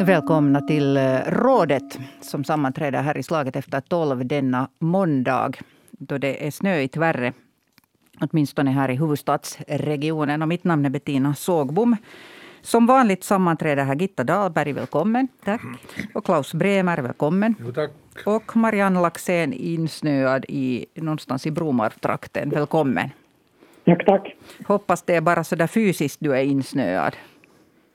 Välkomna till eh, rådet som sammanträder här i slaget efter tolv denna måndag då det är snöigt värre åtminstone här i huvudstadsregionen. Och mitt namn är Bettina Sågbom. Som vanligt sammanträder här Gitta Dahlberg, välkommen. Tack. Och Klaus Bremer, välkommen. Jo, tack. Och Marianne Laxén, insnöad i, någonstans i Bromartrakten. Välkommen. Tack, tack. Hoppas det är bara så där fysiskt du är insnöad.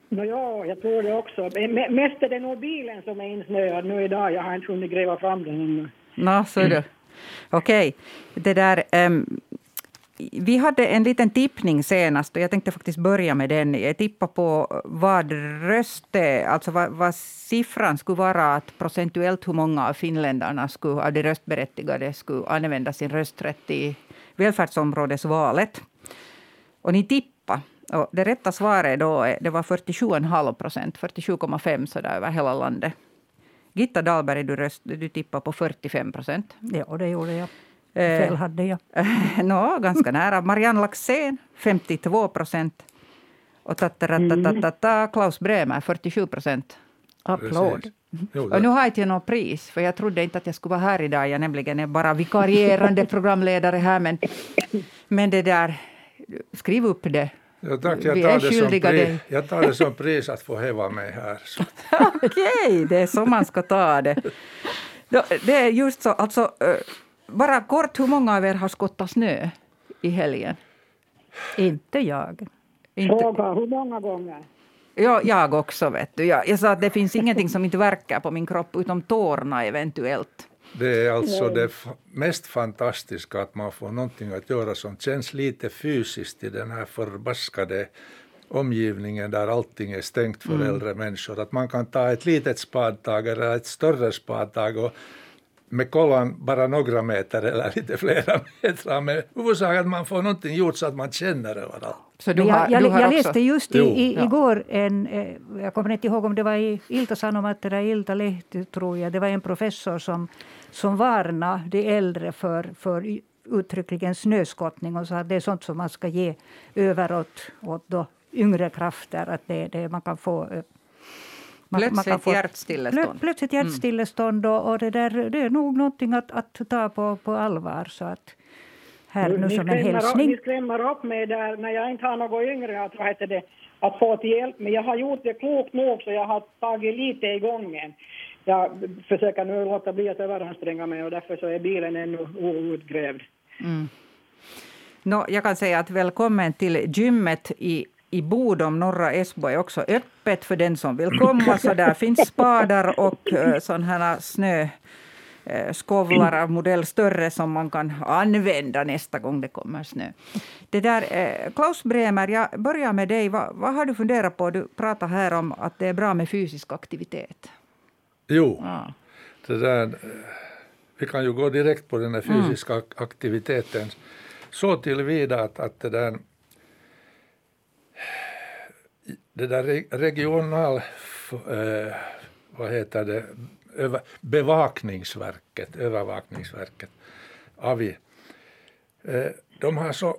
No, ja, jag tror det också. M- mest är det nog bilen som är insnöad nu idag. Jag har inte hunnit gräva fram den ännu. Nå, så det. Okej. Det där... Um, vi hade en liten tippning senast och jag tänkte faktiskt börja med den. Jag tippade på vad röste, alltså vad, vad siffran skulle vara att procentuellt hur många av finländarna skulle, av de röstberättigade skulle använda sin rösträtt i välfärdsområdesvalet. Och ni tippade. Och det rätta svaret då det var 47,5 procent, 47,5 sådär över hela landet. Gitta Dahlberg, du, röst, du tippade på 45 procent. Ja, det gjorde jag. Fel hade jag. no, ganska nära. Marianne Laxén, 52 procent. Och tatatatatata, Klaus Bremer, 47 procent. Applåd. Och nu har inte jag något pris, för jag trodde inte att jag skulle vara här idag. Jag nämligen är bara vikarierande programledare här. Men, men det där, skriv upp det. Ja, tack, jag, tar det som pris, jag tar det som pris att få häva mig här. Okej, okay, det är så man ska ta det. Det är just så, alltså bara kort, hur många av er har skottat snö i helgen? Inte jag. Inte. Fråga hur många gånger? Ja, jag också. vet du. Jag, jag sa att det finns ingenting som inte verkar på min kropp utom tårna eventuellt. Det är alltså det mest fantastiska att man får någonting att göra som känns lite fysiskt i den här förbaskade omgivningen där allting är stängt för mm. äldre människor. Att man kan ta ett litet spadtag eller ett större spadtag och med kollan bara några meter eller lite flera meter. Men huvudsaken att man får någonting gjort så att man känner överallt. Så du har, jag, du har jag läste just i, i, igår en, eh, jag kommer inte ihåg om det var i Ilta Sanomat eller Ilta Lehti, tror jag. Det var en professor som, som varnade de äldre för, för uttryckligen snöskottning och sa att det är sånt som man ska ge över åt, åt då yngre krafter. Att det, det, man kan få eh, plötsligt man få, hjärtstillestånd. Plötsligt mm. hjärtstillestånd och, och det, där, det är nog någonting att, att ta på, på allvar. Så att här nu som en hälsning. Ni skrämmer upp mig där när jag inte har något yngre att, vad heter det, att få till hjälp. Men jag har gjort det klokt nog så jag har tagit lite i gången. Jag försöker nu låta bli att överanstränga mig och därför så är bilen ännu outgrävd. Mm. No, jag kan säga att välkommen till gymmet i i Bodom, norra Esbo, är också öppet för den som vill komma. Så där finns spadar och uh, sådana här snö skovlar av modell större som man kan använda nästa gång det kommer snö. Det där, Klaus Bremer, jag börjar med dig. Vad, vad, har du funderat på? Du pratar här om att det är bra med fysisk aktivitet. Jo, ja. det där, vi kan ju gå direkt på den här mm. fysiska mm. aktiviteten. Så tillvida att, att det där det där regional, eh, vad heter det, över, bevakningsverket, övervakningsverket, AVI, eh, de har så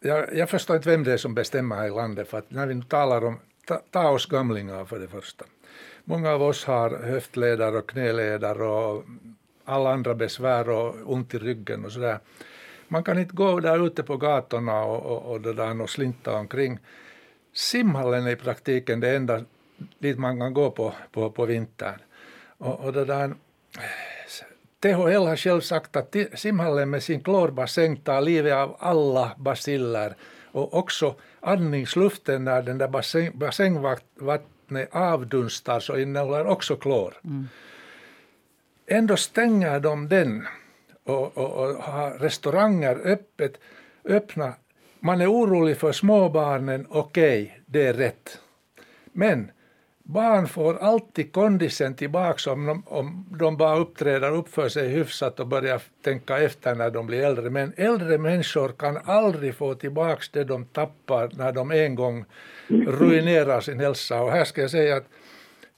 jag, jag förstår inte vem det är som bestämmer här i landet, för att när vi nu talar om, ta, ta oss gamlingar för det första. Många av oss har höftleder och knäleder och alla andra besvär och ont i ryggen och sådär. Man kan inte gå där ute på gatorna och, och, och, där och slinta omkring simhallen är i praktiken det enda dit man kan gå på, på, på vintern. Och, och det där, THL har själv sagt att simhallen med sin klorbassäng tar livet av alla basiller och också andningsluften när den där bassäng, bassängvattnet avdunstar så innehåller också klor. Mm. Ändå stänger de den och, och, och har restauranger öppet, öppna man är orolig för småbarnen, okej, okay, det är rätt. Men barn får alltid kondisen tillbaka om de, om de bara uppträder och uppför sig hyfsat och börjar tänka efter när de blir äldre. Men äldre människor kan aldrig få tillbaka det de tappar när de en gång ruinerar sin hälsa. Och här ska jag säga att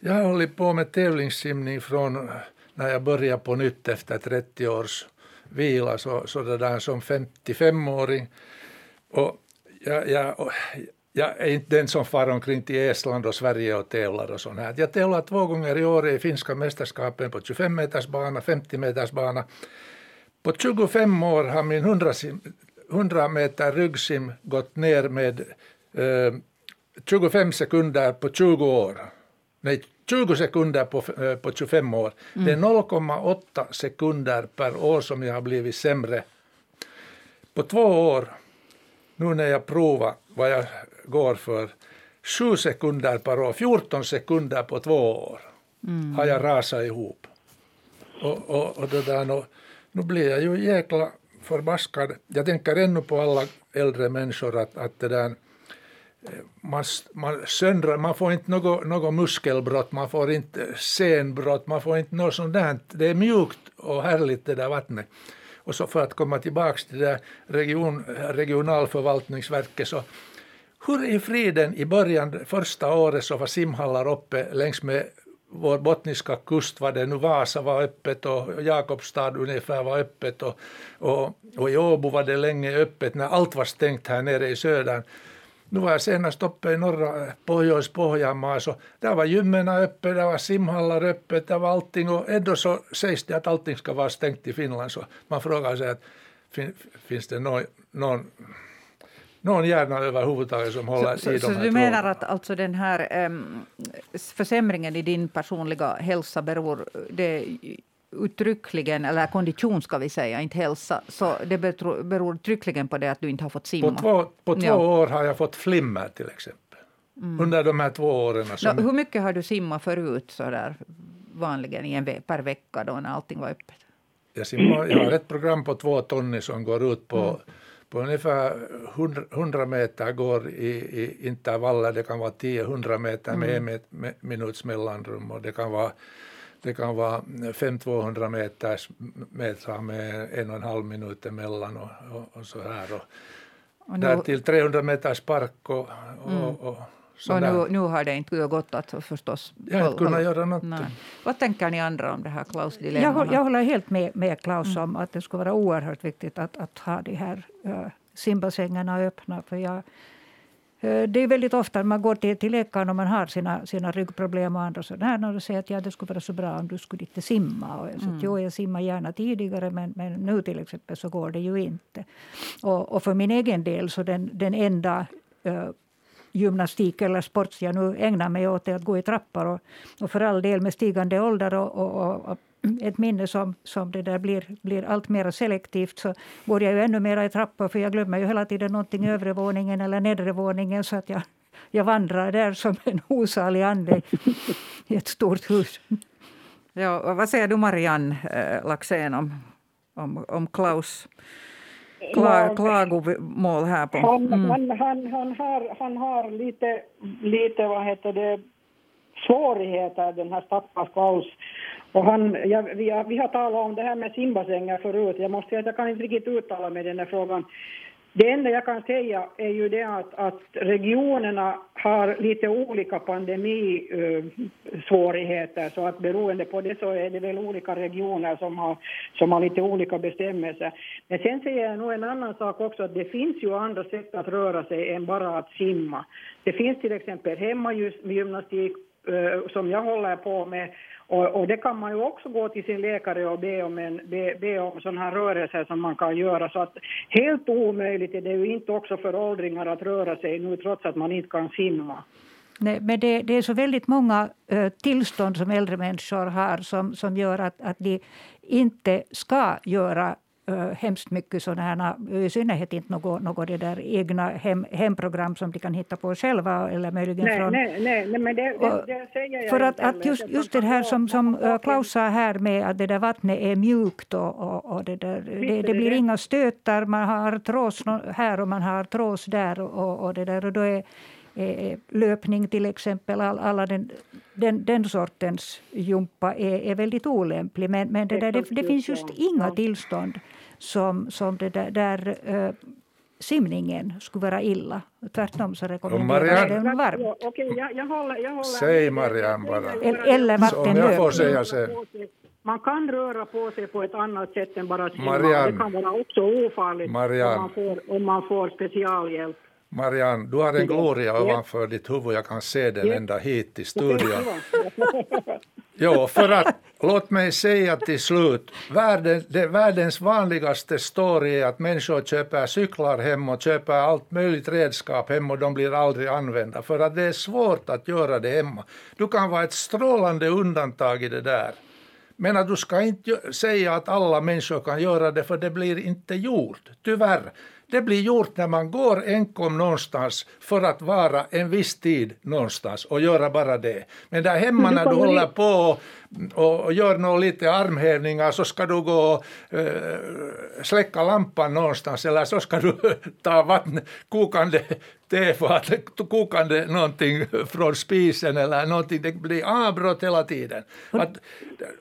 jag har hållit på med tävlingssimning från när jag började på nytt efter 30 års vila, så, så det där som 55-åring. Och jag, jag, jag är inte den som far omkring till Estland och Sverige och tävlar och sånt här. Jag tävlar två gånger i år i finska mästerskapen på 25 meters bana, 50 meters bana. På 25 år har min 100, 100 meter ryggsim gått ner med eh, 25 sekunder på 20 år. Nej, 20 sekunder på, eh, på 25 år. Mm. Det är 0,8 sekunder per år som jag har blivit sämre. På två år, nu när jag provar vad jag går för, 7 sekunder per år, 14 sekunder på två år mm. har jag rasat ihop. Och, och, och det där, nu, nu blir jag ju jäkla förbaskad. Jag tänker ännu på alla äldre människor att, att det där man, man söndrar, man får inte något, något muskelbrott, man får inte senbrott, man får inte något sånt där. Det är mjukt och härligt det där vattnet. Och så för att komma tillbaka till det där region, regionalförvaltningsverket så hur i friden i början, första året så var simhallar uppe längs med vår bottniska kust var det nu Vasa var öppet och Jakobstad ungefär var öppet och, och, och i Åbo var det länge öppet när allt var stängt här nere i södern. Nu var jag senast uppe i norra Pohjois-Pohjanmaa, så där var gymmena öppet, där var simhallar öppet, där var allting och ändå så sägs det att allting ska vara stängt i Finland. Så man frågar sig att fin, finns det någon, någon någon hjärna överhuvudtaget som håller så, i så, de här Så du menar att alltså den här um, försämringen i din personliga hälsa beror det uttryckligen, eller kondition ska vi säga, inte hälsa, så det beror, beror uttryckligen på det att du inte har fått simma. På två, på två ja. år har jag fått flimmer till exempel. Mm. Under de här två åren. Som... No, hur mycket har du simmat förut så där, vanligen i en ve per vecka då när allting var öppet? Jag, simmar, jag har ett program på två ton som går ut på, mm. På ungefär 100, 100 meter går i, i intervaller. Det kan vara 10-100 meter med mm. en minuts mellanrum och det kan vara det kan vara 500-200 meters meter med en och en halv minut emellan och, och, och så här. Och, och nu, därtill 300 meters park och, mm. och, och och nu, nu har det inte gått att förstås... Jag har inte kunnat göra något. Vad tänker ni andra om det här Klaus dilemma? Jag, jag håller helt med, med Klaus mm. om att det skulle vara oerhört viktigt att, att ha de här uh, simbassängerna öppna. För jag, Eh, det är väldigt ofta man går till, till läkaren och man har sina, sina ryggproblem och andra sådana här. Och säger att ja, det skulle vara så bra om du skulle inte simma. Och jag, mm. jo, jag simmar gärna tidigare men, men nu till exempel så går det ju inte. Och, och för min egen del så den, den enda uh, gymnastik eller sport jag nu ägnar mig åt är att gå i trappor. Och, och för all del med stigande ålder och, och, och ett minne som, som det där blir, blir allt mer selektivt så går jag ju ännu mer i trappor för jag glömmer ju hela tiden någonting i övre våningen eller nedre våningen så att jag, jag vandrar där som en osalig ande i ett stort hus. Ja, vad säger du Marianne äh, Laxén om, om, om Klaus kla, klagomål här på... Han, mm. han, han, han, har, han har lite, lite vad heter det, svårigheter, den här stackars Klaus. Och han, ja, vi, vi har talat om det här med simbassänger förut. Jag måste säga att jag kan inte riktigt uttala mig i den här frågan. Det enda jag kan säga är ju det att, att regionerna har lite olika pandemisvårigheter, så att beroende på det så är det väl olika regioner som har, som har lite olika bestämmelser. Men sen säger jag nog en annan sak också, att det finns ju andra sätt att röra sig än bara att simma. Det finns till exempel hemmagymnastik eh, som jag håller på med och, och, det kan man ju också gå till sin läkare och be om, en, be, be om sådana här rörelser som man kan göra. Så att helt omöjligt är det ju inte också för åldringar att röra sig nu trots att man inte kan simma. Nej, men det, det är så väldigt många eh, tillstånd som äldre människor har som, som gör att, att de inte ska göra hemskt mycket sådana här, i synnerhet inte något, något det där egna hem, hemprogram som de kan hitta på själva eller möjligen nej, från... Nej, nej, nej men det, det, det säger jag För att, att just, just det här som, som Klaus sa här med att det där vattnet är mjukt och, och, och det, där, det, det blir inga stötar, man har artros här och man har artros där och, och det där och då är löpning till exempel, all, alla den, den, den sortens jumpa är, är väldigt olämplig. Men, men det, där, det, det finns just inga tillstånd som, som det där, där uh, simningen skulle vara illa. Tvärtom så rekommenderas den varmt. Okej, jag, jag håller, jag håller. Säg Marianne bara. Eller vattenlöpning. Man kan röra på sig på ett annat sätt än bara simma. Det kan vara också ofarligt om man, får, om man får specialhjälp. Marianne, du har en gloria ovanför ditt huvud. Jag kan se den ända hit till studion. Jo, för att låt mig säga till slut, världen, det världens vanligaste story är att människor köper cyklar hem och köper allt möjligt redskap hem och de blir aldrig använda för att det är svårt att göra det hemma. Du kan vara ett strålande undantag i det där. Men att du ska inte säga att alla människor kan göra det för det blir inte gjort, tyvärr. Det blir gjort när man går enkom någonstans för att vara en viss tid någonstans och göra bara det. Men där hemma när du håller på och, och gör några lite armhävningar så ska du gå och äh, släcka lampan någonstans eller så ska du ta vatten, kokande tefat, kokande någonting från spisen eller någonting. Det blir avbrott hela tiden. Att,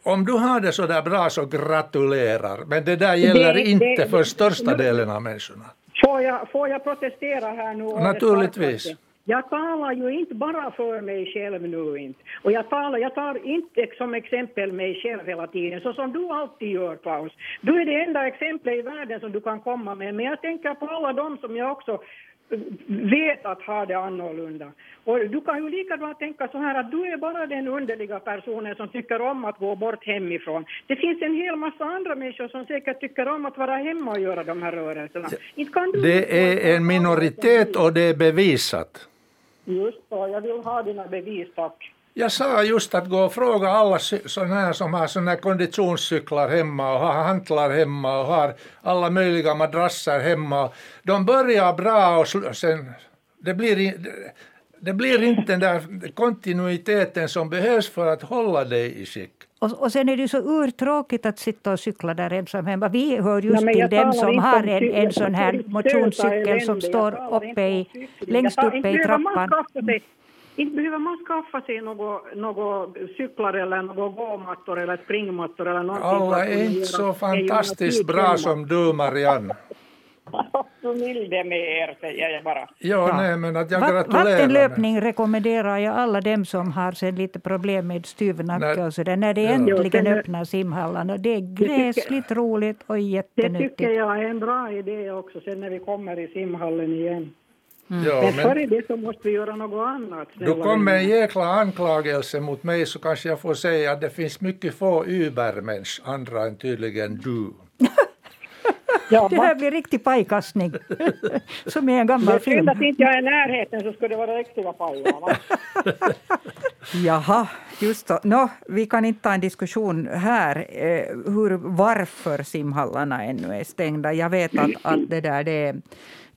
om du har det så där bra så gratulerar. Men det där gäller det, inte det, för största delen av människorna. Får jag, får jag protestera här nu? Naturligtvis. Jag talar ju inte bara för mig själv nu inte. Och jag, talar, jag tar inte som exempel mig själv hela tiden, så som du alltid gör Klaus. Du är det enda exemplet i världen som du kan komma med, men jag tänker på alla de som jag också vet att ha det annorlunda. Och du kan ju lika bra tänka så här att du är bara den underliga personen som tycker om att gå bort hemifrån. Det finns en hel massa andra människor som säkert tycker om att vara hemma och göra de här rörelserna. det är en minoritet och det är bevisat. Just så, jag vill ha dina bevis tack. Jag sa just att gå och fråga alla sådana här som har såna här konditionscyklar hemma och har hantlar hemma och har alla möjliga madrasser hemma. De börjar bra och sen, det blir, det blir inte den där kontinuiteten som behövs för att hålla dig i skick. Och, och sen är det ju så urtråkigt att sitta och cykla där ensam hemma. Vi hör just ja, till dem som har en, en sån här motionscykel som står uppe i, längst uppe i trappan. Inte behöver man skaffa sig några, några cyklar eller några gåmattor eller springmattor eller någonting. Alla är inte så fantastiskt bra som du, Marianne. Milde med er, säger jag bara. Ja, ja. Nej, men att jag gratulerar. Vattenlöpning rekommenderar jag alla dem som har sen lite problem med styv nacke och sådär, när det ja. äntligen öppnar simhallarna. Det är gräsligt roligt och jättenyttigt. Det tycker jag är en bra idé också, sen när vi kommer i simhallen igen. Mm. Ja, men, före det så måste vi göra något annat. Du kom med en jäkla anklagelse mot mig så kanske jag får säga att det finns mycket få übermensch, andra än tydligen du. Ja, det här blir riktig pajkastning, som i en gammal film. Det är inte jag är i närheten så skulle det vara riktiga pajar. Jaha, just så. No, vi kan inte ta en diskussion här eh, hur, varför simhallarna ännu är stängda. Jag vet att, att det där det är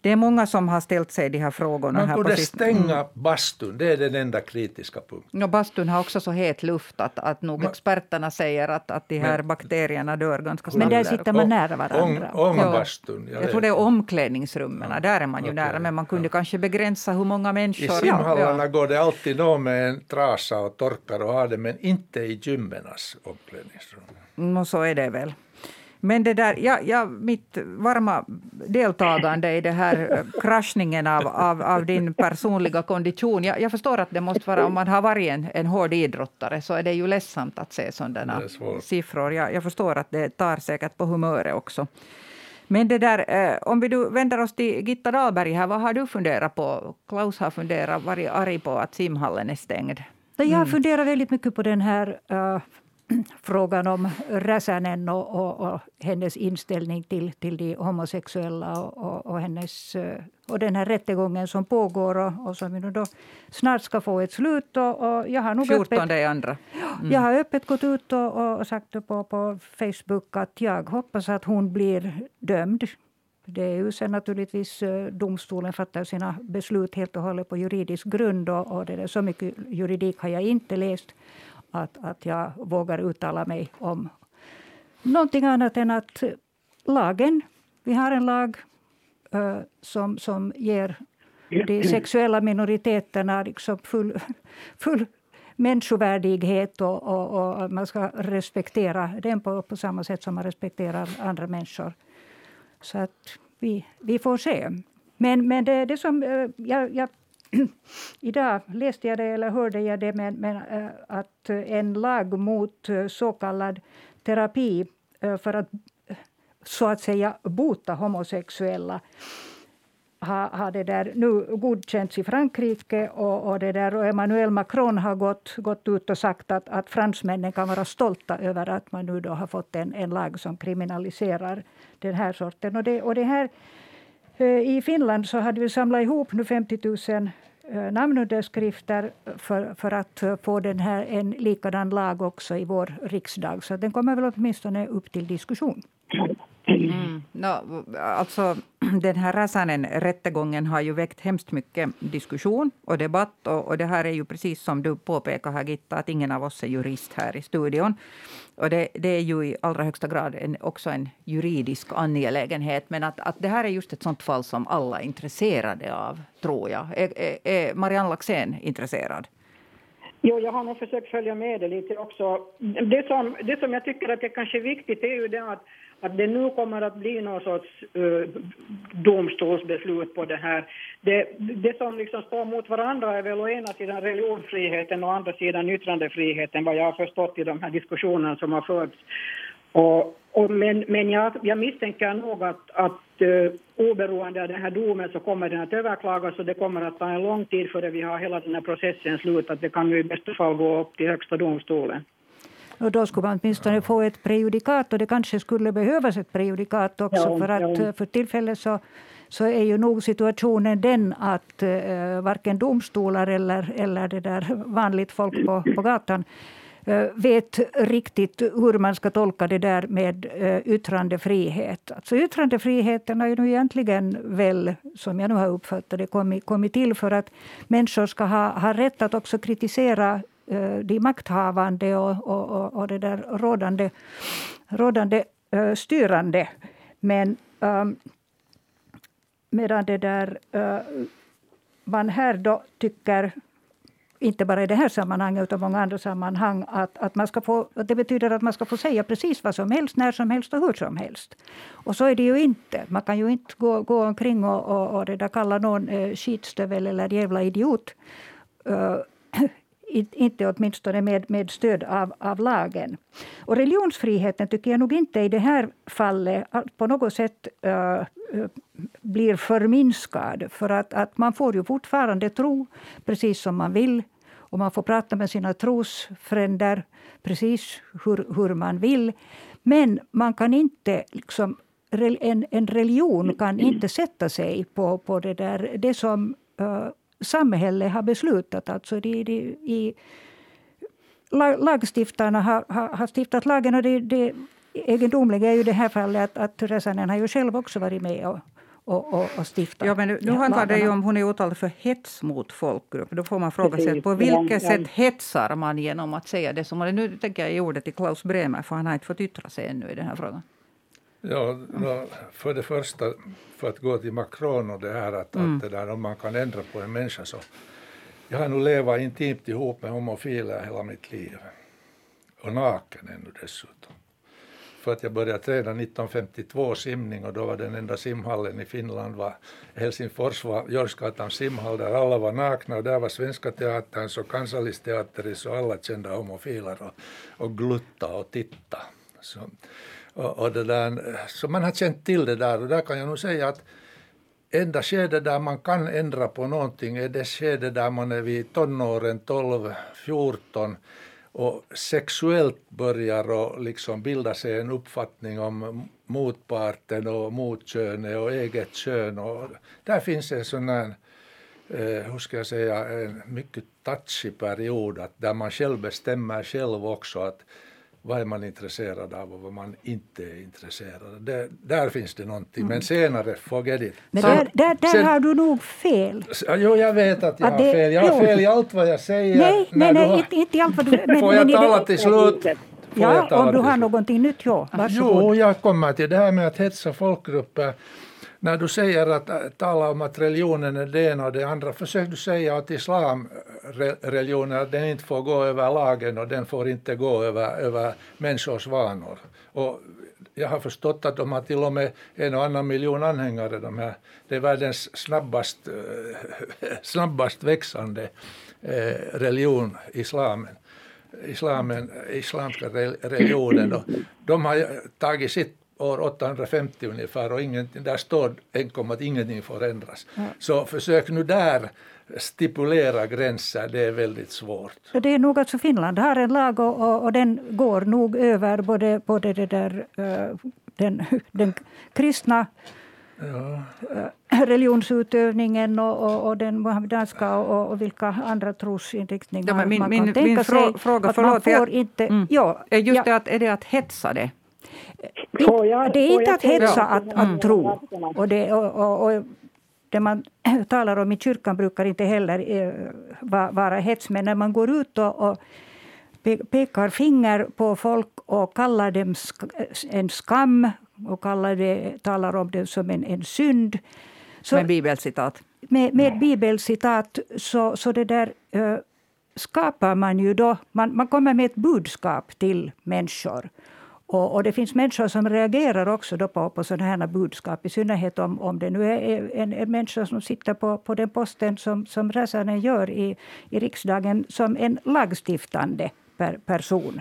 det är många som har ställt sig de här frågorna. Man borde stänga mm. bastun, det är den enda kritiska punkten. No, bastun har också så het luft att, att nog experterna säger att, att de här men, bakterierna dör ganska snabbt. Men där sitter man nära varandra. Om, om bastun, jag, jag tror det är omklädningsrummen, ja. där är man ju okay. nära, men man kunde ja. kanske begränsa hur många människor... I simhallarna ja. går det alltid någon med en trasa och torkar och har det, men inte i gymmenas omklädningsrum. No, så är det väl. Men det där, ja, ja, mitt varma deltagande i det här eh, kraschningen av, av, av din personliga kondition. Jag, jag, förstår att det måste vara, om man har varit en, en hård idrottare, så är det ju ledsamt att se sådana siffror. Jag, jag förstår att det tar säkert på humöret också. Men det där, eh, om vi vänder oss till Gitta Dahlberg här, vad har du funderat på? Klaus har funderat, varit arg på att simhallen är stängd. Jag har mm. funderat väldigt mycket på den här uh, frågan om Räsänen och, och, och, hennes inställning till, till de homosexuella och, och, hennes, eh, och den här rättegången som pågår och, som vi nu då snart ska få ett slut. Och, jag har nog 14 öppet, andra. Mm. Jag har öppet gått ut och, sagt på, på Facebook att jag hoppas att hon blir dömd. Det är ju sen naturligtvis eh, domstolen fattar sina beslut helt och hållet på juridisk grund. Och, och det är så mycket juridik har jag inte läst att, att jag vågar uttala mig om någonting annat än att lagen, vi har en lag uh, som, som ger de sexuella minoriteterna liksom full, full människovärdighet och, och, och, man ska respektera den på, på samma sätt som man respekterar andra människor. Så att vi, vi får se. Men, men det, det som eh, jag, jag Idag läste jag det, eller hörde jag det, men, men äh, att en lag mot eh, så kallad terapi äh, för att så att säga bota homosexuella har, har det där nu godkänts i Frankrike och, och, det där, och Emmanuel Macron har gått, gått ut och sagt att, att fransmännen kan vara stolta över att man nu då har fått en, en lag som kriminaliserar den här sorten. Och det, och det här, i Finland så hade vi samlat ihop nu 50 000 eh, namnunderskrifter för, för att få den här, en likadan lag också i vår riksdag. Så den kommer väl åtminstone upp till diskussion. Mm. No, alltså, den här Räsänen-rättegången har ju väckt hemskt mycket diskussion och debatt. Och, och, det här är ju precis som du påpekar här, Gitta, att ingen av oss är jurist här i studion. Och det, det är ju i allra högsta grad en, också en juridisk angelägenhet. Men att, att det här är just ett sånt fall som alla är intresserade av, tror jag. Är, är, är Marianne Laxén intresserad? Jo, jag har nog försökt följa med det lite också. Det som, det som jag tycker att det kanske är viktigt är ju det att att det nu kommer att bli någon sorts uh, domstolsbeslut på det här. Det, det som liksom står mot varandra är väl å ena sidan religionsfriheten och å andra sidan yttrandefriheten, vad jag har förstått i de här diskussionerna som har förts. Och, och men men jag, jag misstänker nog att, att uh, oberoende av den här domen så kommer den att överklagas och det kommer att ta en lång tid före vi har hela den här processen slut. Att det kan ju i bästa fall gå upp till högsta domstolen. Och då skulle man åtminstone få ett prejudikat och det kanske skulle behövas ett prejudikat också ja, för att ja. för tillfället så, så är ju nog situationen den att uh, varken domstolar eller, eller det där vanligt folk på, på gatan uh, vet riktigt hur man ska tolka det där med uh, yttrandefrihet. Alltså yttrandefriheten har ju nu egentligen väl, som jag nu har uppfattat det, kommit, kommit till för att människor ska ha, ha rätt att också kritisera Eh, Eh, de makthavande och, och, och det där rådande, rådande eh, styrande. Men um, medan det där, uh, man här då tycker inte bara i det här sammanhanget utan många andra sammanhang att, att, man ska få, att det betyder att man ska få säga precis vad som helst, när som helst och hur som helst. Och så är det ju inte. Man kan ju inte gå, gå omkring och, och, och det där kalla någon eh, skitstövel eller jävla idiot. Uh, inte åtminstone med, med stöd av, av lagen. Och religionsfriheten tycker jag nog inte i det här fallet på något sätt uh, blir förminskad. För att, att man får ju fortfarande tro precis som man vill. Och man får prata med sina trosfränder precis hur, hur man vill. Men man kan inte liksom, en, en religion kan inte sätta sig på, på det, där, det som uh, samhället har beslutat. Alltså de, de, i, lagstiftarna har, har, har, stiftat lagen och det, det egendomliga är ju det här fallet att, att Räsänen har ju själv också varit med och, och, och, och stiftat. Ja, men nu, nu handlar det ju om hon är åtalad för hets mot folkgrupp. Då får man fråga sig på vilket sätt hetsar man genom att säga det som... Nu tänker jag i ordet till Klaus Bremer, för han har inte fått yttra sig ännu i den här frågan. Ja, för det första, för att gå till Macron och det här att, mm. att det där, om man kan ändra på en människa så. Jag har nu levat intimt ihop med homofiler hela mitt liv. Och naken ännu dessutom. För att jag började träna 1952 simning och då var den enda simhallen i Finland var Helsingfors var Görsgatans simhall där alla var nakna och där var Svenska Teaterns och Kansallisteatteris och alla kända homofiler och, och glutta och titta. Så, och, och det där, så man har känt till det där och där kan jag nog säga att enda skede där man kan ändra på någonting är det skede där man är vid tonåren 12, 14 och sexuellt börjar och liksom bilda sig en uppfattning om motparten och motkönet och eget kön. Och där finns en sån här, eh, hur ska jag säga, en mycket touchy period att där man själv bestämmer själv också att vad är man intresserad av och vad man inte är intresserad av. Det, där finns det någonting, mm. men senare, forget it. Men där, där, där Sen, har du nog fel. Jo, jag vet att jag att det, har fel. Jag har fel i allt vad jag säger. Nej, nej, nej har, inte, inte i allt vad du... Men, får jag tala det, till slut? Ja, om du har någonting nytt, ja. Varsågod. Jo, jag kommer till det här med att hetsa folkgrupper. När du säger att eh, tala om att religionen är det ena och det andra, försök du säga att islamreligionen eh, att den inte får gå över lagen och den får inte gå över, över människors vanor. Och jag har förstått att de har till och med en och annan miljon anhängare. De här. Det är världens snabbast, eh, snabbast växande religion, islamen. Islamen, islamska religionen. De har tagit sitt år 850 ungefär och ingen, där står enkom att ingenting får ändras. Ja. Så försök nu där stipulera gränser, det är väldigt svårt. Det är nog alltså Finland har en lag och, och, och den går nog över både, både det där, uh, den, den kristna ja. uh, religionsutövningen och, och, och den muhammedanska och, och vilka andra trosinriktningar ja, min, man kan min, tänka min sig. Fråga, att förlåt, man får jag, inte... Mm. Ja, just ja. det att, är det att hetsa det? Det är inte att hetsa att, att tro. Och, det, och, och, det man talar om i kyrkan brukar inte heller eh, vara hets, men när man går ut och, och pekar finger på folk och kallar dem en skam och kallar det, talar om det som en, en synd. Så, med bibelcitat? Med, med bibelcitat så, så det där uh, skapar man ju då, man, man kommer med ett budskap till människor. Och, och, det finns människor som reagerar också då på, på sådana här budskap, i synnerhet om, om det nu är en, en människa som sitter på, på den posten som, som Räsänen gör i, i riksdagen som en lagstiftande per, person.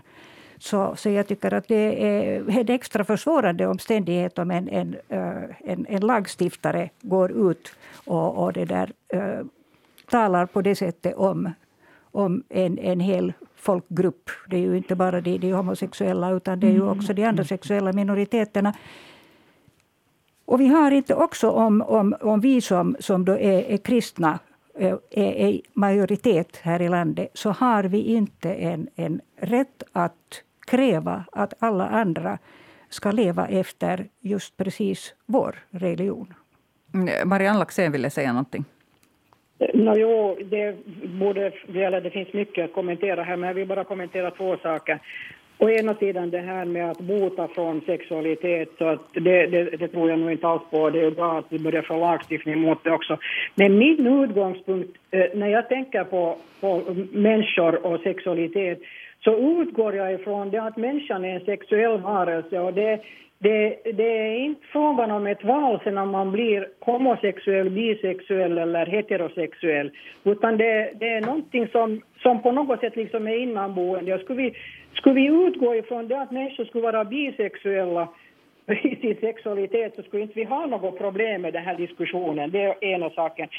Så, så jag tycker att det är en extra försvårande omständighet om en, en, eh, en, en lagstiftare går ut och, och det där, eh, talar på det sättet om, om en, en hel folkgrupp. Det är ju inte bara de, de homosexuella utan det är ju mm. också de andra sexuella minoriteterna. Och vi har inte också, om, om, om vi som, som då är, är kristna är, är majoritet här i landet, så har vi inte en, en rätt att kräva att alla andra ska leva efter just precis vår religion. Mm, Marianne Laxén ville säga någonting. Eh, no, jo, det, borde, eller det finns mycket att kommentera här, men jag vill bara kommentera två saker. Å ena sidan det här med att bota från sexualitet, så att det, det, det, tror jag nog inte alls på. Det är bra att vi börjar få lagstiftning mot det också. Men min utgångspunkt eh, när jag tänker på, på människor och sexualitet så utgår jag ifrån det att människan är en sexuell varelse och det, det, det är inte frågan om ett val sen om man blir homosexuell, bisexuell eller heterosexuell, utan det, det är någonting som, som på något sätt liksom är innanboende. Skulle vi, skulle vi utgå ifrån det att människor skulle vara bisexuella i sin sexualitet så skulle inte vi ha något problem med den här diskussionen. Det är ena saken.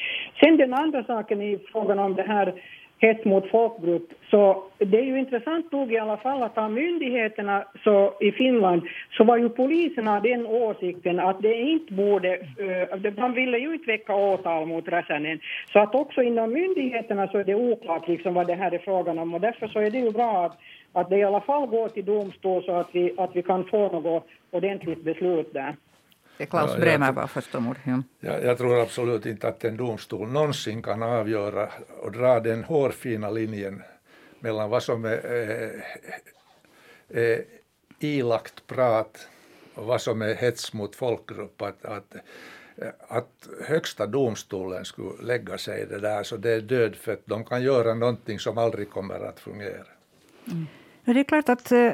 Sen den andra saken i frågan om det här hets mot folkgrupp. Så det är ju intressant nog i alla fall att av myndigheterna så i Finland så var ju poliserna den åsikten att det inte borde, eh, de man ville ju inte väcka åtal mot Räsänen. Så att också inom myndigheterna så är det oklart liksom vad det här är frågan om och därför så är det ju bra att, att det i alla fall går till domstol så att vi, att vi kan få något ordentligt beslut där. Klaus Bremer var första ord. Ja. Jag, jag, tror absolut inte att en domstol någonsin kan avgöra och dra den hårfina linjen mellan vad som är, är, är ilagt prat och vad som är hets mot folkgrupp. Att, att, att högsta domstolen skulle lägga sig i det där, så det är dödfött. De kan göra någonting som aldrig kommer att fungera. Mm. Det är klart att äh,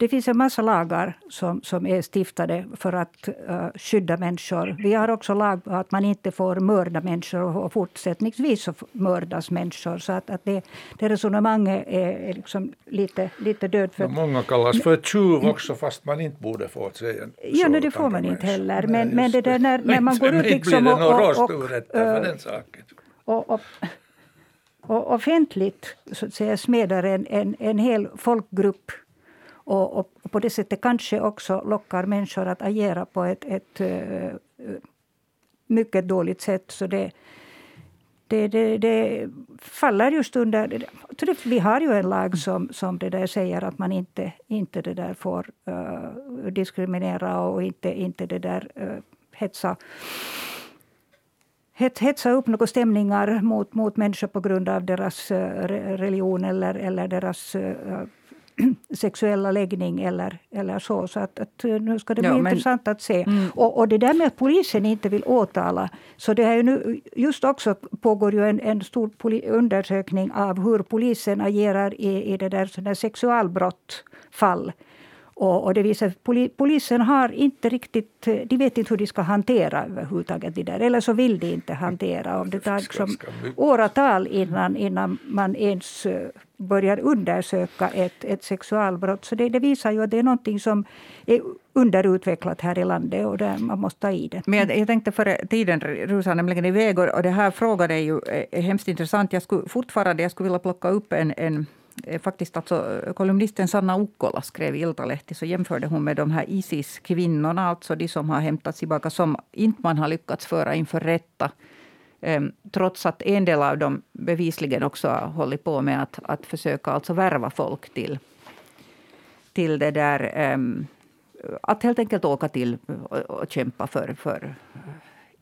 det finns en massa lagar som, som är stiftade för att uh, skydda människor. Vi har också lag att man inte får mörda människor och, och fortsättningsvis så mördas människor. Så att, att det, det resonemanget är, är liksom lite, lite dödfött. Många kallas för tjuv också fast man inte borde få säga Ja, nej, det får man inte heller. Men, Nej, men det där när, när man går ut liksom och, och, och, och, och offentligt så att säga, smedar en, en, en hel folkgrupp och, och, på det sättet kanske också lockar människor att agera på ett, ett eh, mycket dåligt sätt. Så det, det, det, det, faller just under... Vi har ju en lag som, som det där säger att man inte, inte det där får uh, diskriminera och inte, inte det där uh, hetsa hetsa upp några stämningar mot, mot människor på grund av deras religion eller, eller deras sexuella läggning eller, eller så. Så att, att eh, nu ska det bli ja, men, intressant att se. Mm. Och, och det där med att polisen inte vill åtala. Så det är ju nu, just också pågår ju en, en stor undersökning av hur polisen agerar i, i det där, där sexualbrottfall. Och, och det visar poli, polisen har inte riktigt, de vet inte hur de ska hantera överhuvudtaget det där. Eller så vill de inte hantera. Och det tar liksom åratal innan, innan man ens eh, börjar undersöka ett, ett sexualbrott. Så det, det, visar ju att det är någonting som är underutvecklat här i landet och där man måste ta i det. Men jag, jag tänkte före tiden rusar nämligen iväg och det här frågan är ju är hemskt intressant. Jag skulle fortfarande jag skulle vilja plocka upp en, en Eh, Eh, faktiskt alltså eh, kolumnisten Sanna Ukkola skrev i Iltalehti så jämförde hon med de här Isis-kvinnorna, alltså de som har hämtats tillbaka, som inte man har lyckats föra inför rätta. Ehm, trots att en del av dem bevisligen också har hållit på med att, att försöka alltså värva folk till, till det där ehm, att helt enkelt åka till eh, och kämpa för, för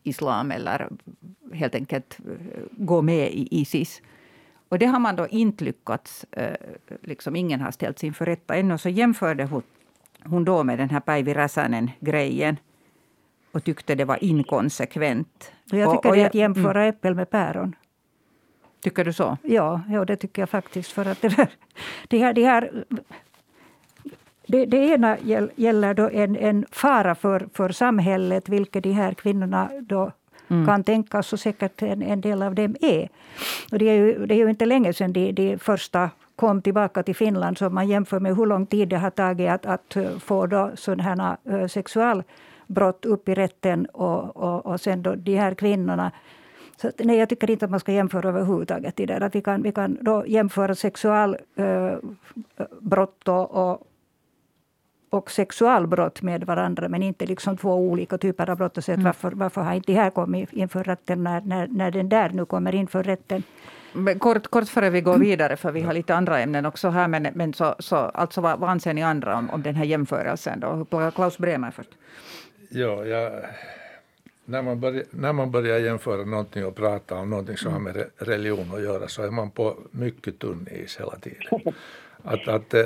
islam eller helt enkelt gå med i Isis. Och det har man då inte lyckats, eh, liksom ingen har ställts inför rätta ännu. Så jämförde hon, hon då med den här Päivi Räsänen-grejen och tyckte det var inkonsekvent. Jag tycker och, och det är att jämföra mm. äppel med päron. Tycker du så? Ja, ja det tycker jag faktiskt. För att det, där, det, här, det, här, det, det ena gäller då en, en fara för, för samhället, vilket de här kvinnorna då mm. kan tänkas och säkert en, en del av dem är. Och det, är ju, det är ju inte länge sedan de, de första kom tillbaka till Finland, så man jämför med hur lång tid det har tagit att, att eh, få då sådana här eh, sexualbrott upp i rätten och, och, och sen då de här kvinnorna så nej, jag tycker inte att man ska jämföra överhuvudtaget. Det där. Att vi, kan, vi kan då jämföra sexualbrott eh, och, och sexualbrott med varandra, men inte liksom två olika typer av brott. Och mm. varför, varför har inte det här kommit inför rätten när, när, när den där nu kommer inför rätten? Kort, kort före vi går vidare, för vi har lite andra ämnen också här. Men, men så, så, alltså vad, vad anser ni andra om, om den här jämförelsen? Då? Klaus Bremer först. Ja, jag, när, man börjar, när man börjar jämföra någonting och prata om någonting som har med religion att göra så är man på mycket tunn is hela tiden. Att, att, eh,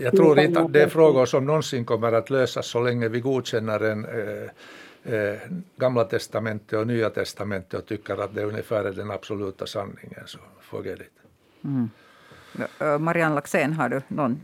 jag tror inte att det är frågor som någonsin kommer att lösas så länge vi godkänner en eh, eh, Gamla testamentet och Nya testamentet och tycker att det ungefär är den absoluta sanningen. Så forget it. Mm. Marianne Laxén, har du någon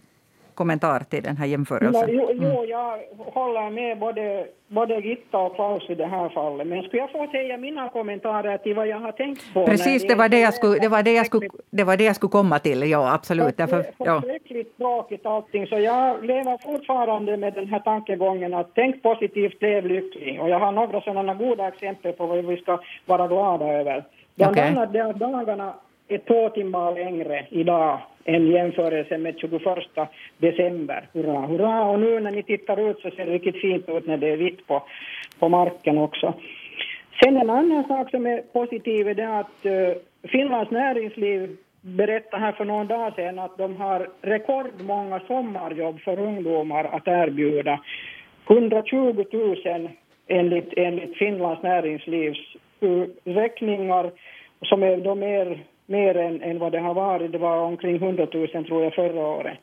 kommentar till den här jämförelsen? Jo, jo, mm. jag håller med både, både Gitta och Klaus i det här fallet. Men skulle jag få säga mina kommentarer till vad jag har tänkt på? Precis, det var det, jag skulle, det, var det, jag skulle, det var det jag skulle komma till. Ja, absolut. Det är förskräckligt tråkigt allting, så jag lever fortfarande med den här tankegången att tänk positivt, lev lycklig. Och jag har några sådana goda exempel på vad vi ska vara glada över. Bland okay. annat att dagarna två timmar längre idag än jämförelse med 21 december. Hurra, hurra! Och nu när ni tittar ut så ser det riktigt fint ut när det är vitt på, på marken också. Sen en annan sak som är positiv är det att uh, Finlands näringsliv berättade här för någon dag sedan att de har rekordmånga sommarjobb för ungdomar att erbjuda. 120 000 enligt, enligt Finlands näringslivs räkningar som är då mer mer än, än vad det har varit. Det var omkring 100 000 tror jag förra året.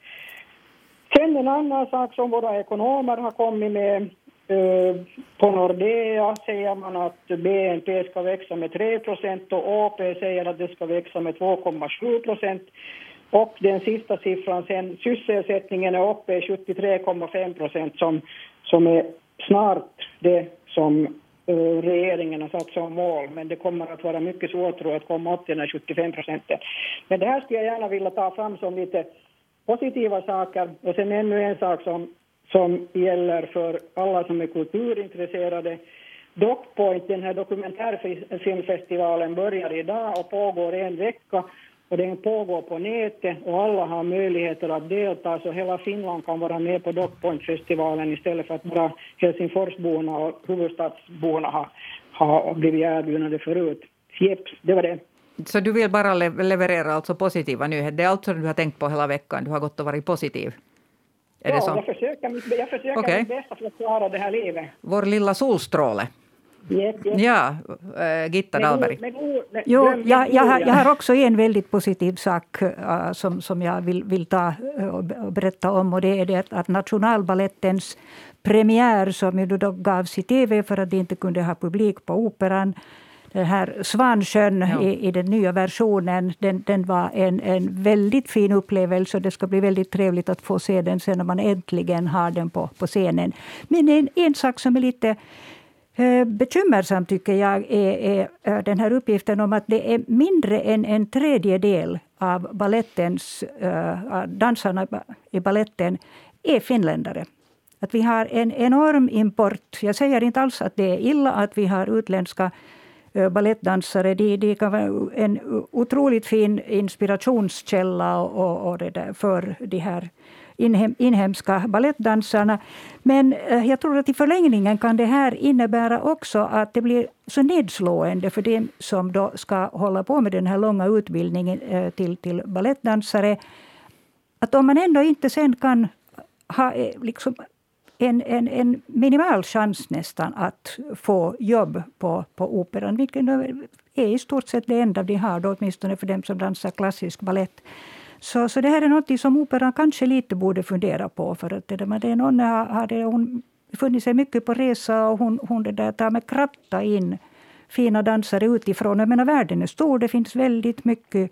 Sen en annan sak som våra ekonomer har kommit med. Eh, på Nordea säger man att BNP ska växa med 3 och AP säger att det ska växa med 2,7. Och den sista siffran sen, sysselsättningen är uppe i 73,5 procent som, som är snart det som Eh, regeringen har satt som mål, men det kommer att vara mycket svårt tror jag, att komma upp till den här 75 procenten. Men det här skulle jag gärna vilja ta fram som lite positiva saker. Och sen ännu en sak som, som gäller för alla som är kulturintresserade. Dockpoint, den här dokumentärfilmfestivalen, börjar idag och pågår en vecka och den pågår på nätet och alla har möjligheter att delta så hela Finland kan vara med på Dockpoint-festivalen istället för att bara Helsingforsborna och huvudstadsborna har, har blivit erbjudna det förut. Jeps, det var det. Så du vill bara leverera alltså positiva nyheter? Det är allt som du har tänkt på hela veckan? Du har gått och varit positiv? Är ja, jag försöker, mitt, jag försöker okay. mitt bästa för att klara det här livet. Vår lilla solstråle. Yep, yep. Ja, äh, Gitta Dahlberg. Jo, jag, jag, har, jag har också en väldigt positiv sak uh, som, som jag vill, vill ta uh, och berätta om. Och det är det att Nationalbalettens premiär, som ju då gavs i tv för att de inte kunde ha publik på Operan, den här Svansjön ja. i, i den nya versionen, den, den var en, en väldigt fin upplevelse. Det ska bli väldigt trevligt att få se den sen när man äntligen har den på, på scenen. Men en, en sak som är lite eh, Eh, bekymmersam tycker jag är, är, eh, den här uppgiften om att det är mindre än en tredjedel av ballettens, eh, dansarna i balletten är finländare. Att vi har en enorm import. Jag säger inte alls att det är illa att vi har utländska balettdansare. De, de kan vara en otroligt fin inspirationskälla och, och det där för de här inhem, inhemska balettdansarna. Men eh, jag tror att i förlängningen kan det här innebära också att det blir så nedslående för dem som då ska hålla på med den här långa utbildningen eh, till, till balettdansare. Att om man ändå inte sen kan ha eh, liksom en, en, en minimal chans nästan att få jobb på, på operan, vilket är i stort sett det enda de har, då, åtminstone för dem som dansar klassisk ballett. Så, så det här är något som operan kanske lite borde fundera på. För att det, där, det någon har, har det, hon funnit sig mycket på resa och hon, hon det där, tar med kratta in fina dansare utifrån. Jag menar, världen är stor, det finns väldigt mycket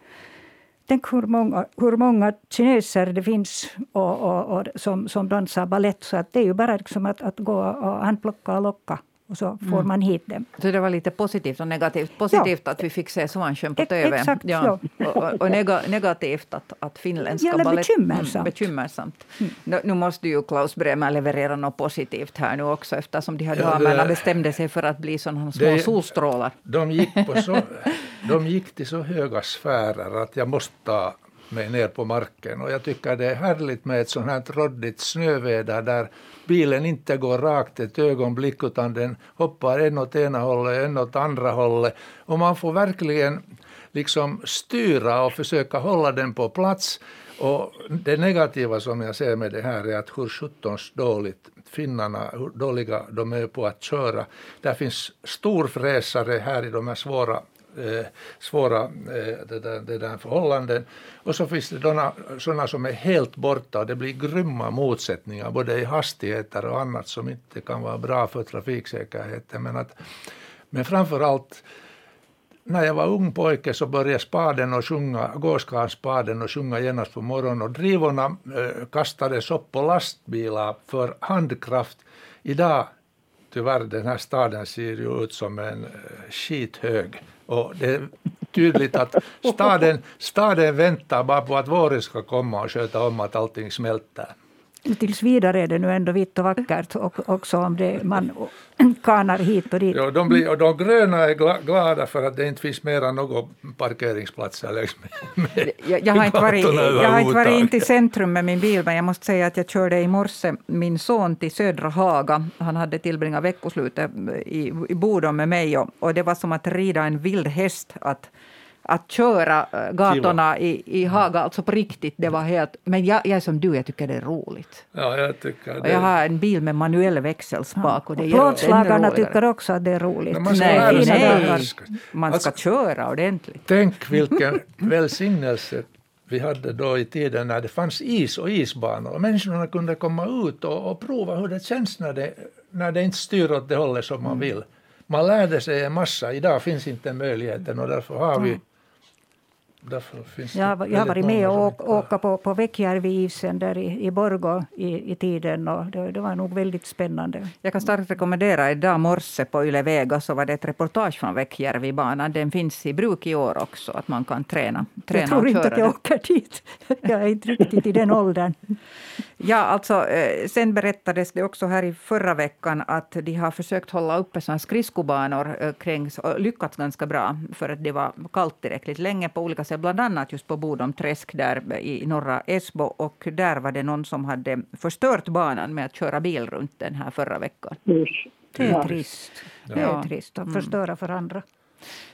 Tänk hur många, hur många kineser det finns och, och, och som, som dansar balett. Så att det är ju bara liksom att, att gå och handplocka och locka och så får mm. man hit dem. Så det var lite positivt och negativt. Positivt ja. att vi fick se Svansjön på TV. Exakt, ja. ja. Och, och negativt att, att finländska Eller balett... bekymmersamt. Mm, bekymmersamt. Mm. Nu, nu, måste ju Klaus Bremer leverera något positivt här nu också eftersom de här ja, damerna bestämde sig för att bli sådana små det, solstrålar. De gick, på så, de gick till så höga sfärer att jag måste ta mig ner på marken. Och jag tycker det är härligt med ett sånt här råddigt snöväder där bilen inte går rakt ett ögonblick utan den hoppar en åt ena hållet, en åt andra hållet. Och man får verkligen liksom styra och försöka hålla den på plats. Och det negativa som jag ser med det här är att hur sjuttons dåligt finnarna, hur dåliga de är på att köra. Där finns storfräsare här i de här svåra eh, svåra eh, det där, det där förhållanden. Och så finns det sådana som är helt borta och det blir grymma motsättningar både i hastigheter och annat som inte kan vara bra för trafiksäkerheten. Men, att, men framför allt när jag var ung pojke så började spaden och sjunga, gåskarlspaden och sjunga genast på morgonen och drivorna eh, kastades upp på lastbilar för handkraft. Idag, tyvärr, den här staden ser ju ut som en eh, skithög och det är tydligt att staden, staden väntar bara på att våren ska komma och sköta om att allting smälter. Tills vidare är det nu ändå vitt och vackert och också om det, man kanar hit och dit. Ja, de, blir, och de gröna är glada för att det inte finns mera några parkeringsplatser längs med, jag, jag, har inte varit, jag har inte varit in till centrum med min bil, men jag måste säga att jag körde i morse min son till Södra Haga. Han hade tillbringat veckoslutet i, i Bodom med mig och, och det var som att rida en vild häst. Att, att köra äh, gatorna i, i Haga, alltså på riktigt, det var helt... Men jag, jag är som du, jag tycker det är roligt. Ja, jag tycker det. Och jag har en bil med manuell växelspak. Och det och plåtslagarna tycker också att det är roligt. Man nej, nej, man ska alltså, köra ordentligt. Tänk vilken välsignelse vi hade då i tiden när det fanns is och isbanor och människorna kunde komma ut och, och prova hur det känns när det, när det inte styr åt det hållet som man mm. vill. Man lärde sig en massa, idag finns inte möjligheten och därför har vi jag, jag har varit med och åka på, på Vekkjärvi-isen där i, i Borgå i, i tiden och det, det, var nog väldigt spännande. Jag kan starkt rekommendera, idag morse på Yle Vega så var det ett reportage från Vekkjärvi-banan. Den finns i bruk i år också, att man kan träna, träna Jag tror inte att jag åker dit. Jag är inte riktigt i den åldern. Ja, alltså, eh, sen berättades det också här i förra veckan att de har försökt hålla uppe såna skridskobanor eh, kring, och lyckats ganska bra för att det var kallt tillräckligt länge på olika sätt, bland annat just på Bodom träsk där i norra Esbo. Och där var det någon som hade förstört banan med att köra bil runt den här förra veckan. Det är trist. Det är trist att förstöra för andra.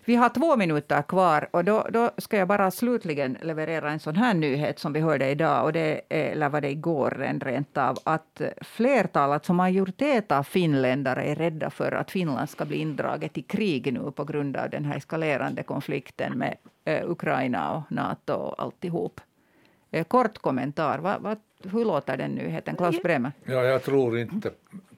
Vi har två minuter kvar och då, då ska jag bara slutligen leverera en sån här nyhet som vi hörde idag, och det, eller var det igår rent av, att flertalet, alltså majoritet av finländare är rädda för att Finland ska bli indraget i krig nu på grund av den här eskalerande konflikten med eh, Ukraina och Nato och alltihop. Eh, kort kommentar, va, va, hur låter den nyheten? Klaus Bremer? Ja, jag tror inte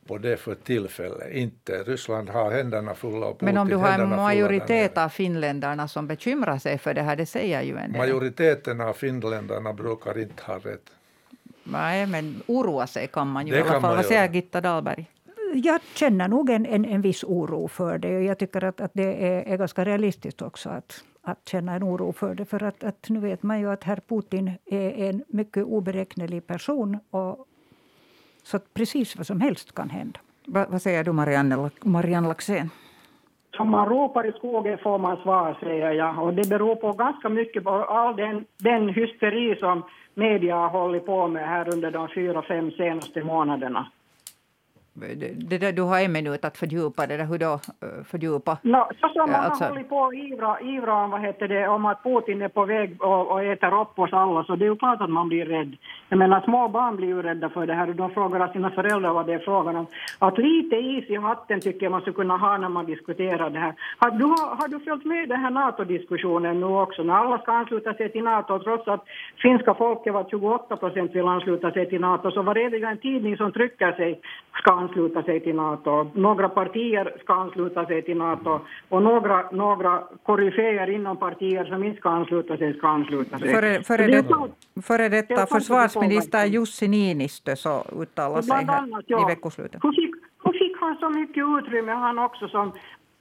på det för tillfället. Inte. Ryssland har händerna fulla och Putin Men om du har en majoritet av finländarna som bekymrar sig för det här, det säger ju en del. Majoriteten av finländarna brukar inte ha rätt. Nej, men oroa sig kan man ju det i alla fall. Vad säger Gitta Dahlberg? Jag känner nog en, en, en viss oro för det. Jag tycker att, att det är, är ganska realistiskt också att, att känna en oro för det. För att, att nu vet man ju att herr Putin är en mycket oberäknelig person. Och, så att precis vad som helst kan hända. Va, vad säger du Marianne, Marianne Laxén? Som man ropar i skogen får man svar, säger jag. Och det beror på ganska mycket på all den, den hysteri som media har hållit på med här under de fyra, fem senaste månaderna det där, du har en minut att fördjupa det där. Hur då eh, fördjupa? No, så som man alltså... har hållit på och ivra, ivra om, vad heter det, om att Putin är på väg och, och äter upp oss alla, så det är ju klart att man blir rädd. Jag menar, små barn blir ju rädda för det här och de frågar sina föräldrar vad det är frågan om. Att lite is i hatten tycker jag man skulle kunna ha när man diskuterar det här. Har du, har du följt med den här NATO-diskussionen nu också, när alla ska ansluta sig till NATO, trots att finska folket var 28 procent vill ansluta sig till NATO, så var det en tidning som trycker sig ska ansluta sig till NATO. Några partier ska ansluta sig till NATO och några, några koryféer inom partier som inte ska ansluta sig ska ansluta sig. Före, före, det, före detta försvarsminister Jussi Niinistö så uttalade sig här annat, ja. i veckoslutet. Hur fick, hur fick han så mycket utrymme, han också som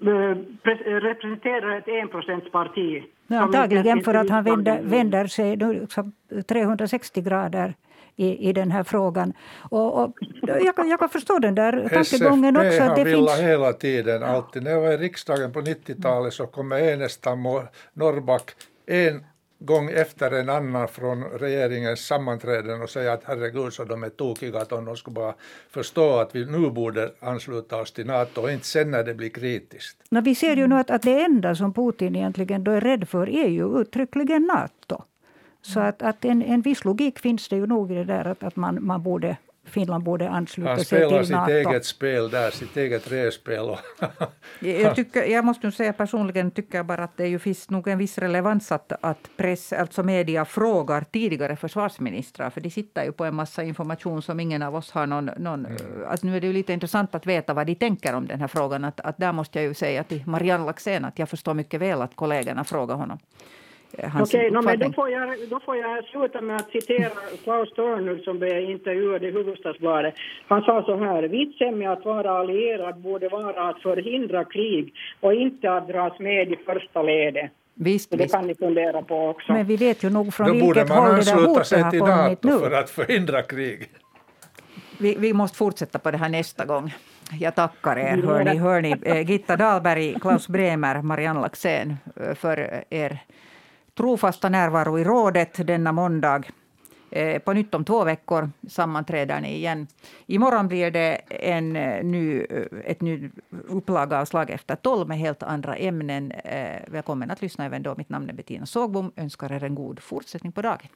uh, representerar ett enprocentsparti? Ja, antagligen för att han vänder, vänder sig 360 grader i, i den här frågan. Och, och jag, kan, jag kan förstå den där tankegången också. Har velat hela tiden, alltid. När jag var i riksdagen på 90-talet så kom Enestam och Norrback en gång efter en annan från regeringens sammanträden och säga att herregud så de är tokiga att de skulle bara förstå att vi nu borde ansluta oss till NATO och inte sen när det blir kritiskt. No, vi ser ju nu att, att det enda som Putin egentligen då är rädd för är ju uttryckligen NATO. Så att, att en, en viss logik finns det ju nog i det där att, att man, man borde Finland borde ansluta sig till NATO. Han spelar sitt eget spel där, sitt eget rävspel. jag, tycker, jag måste nu säga personligen tycker jag bara att det ju finns nog en viss relevans att, att press, alltså media frågar tidigare försvarsministrar, för de sitter ju på en massa information som ingen av oss har någon... någon mm. alltså nu är det ju lite intressant att veta vad de tänker om den här frågan. Att, att där måste jag ju säga till Marianne Laxén att jag förstår mycket väl att kollegorna frågar honom. Okej, okay, no, men då får, jag, då får jag sluta med att citera Klaus Törnul som blev intervjuad i Hufvudstadsbladet. Han sa så här, vitsen med att vara allierad borde vara att förhindra krig och inte att dras med i första ledet. Visst, det visst. kan ni fundera på också. Men vi vet ju nog från då vilket håll det där hotet har kommit nu. för att förhindra krig. Vi, vi måste fortsätta på det här nästa gång. Jag tackar er, hörni, hörni. Eh, Gitta Dahlberg, Klaus Bremer, Marianne Laxén eh, för er trofasta närvaro i rådet denna måndag. Eh, på nytt om två veckor sammanträder ni igen. Imorgon blir det en eh, ny, eh, ett ny upplaga av Slag efter tolv med helt andra ämnen. Välkommen att lyssna även då. Mitt namn är Bettina Sågbom. Önskar er en god fortsättning på dagen.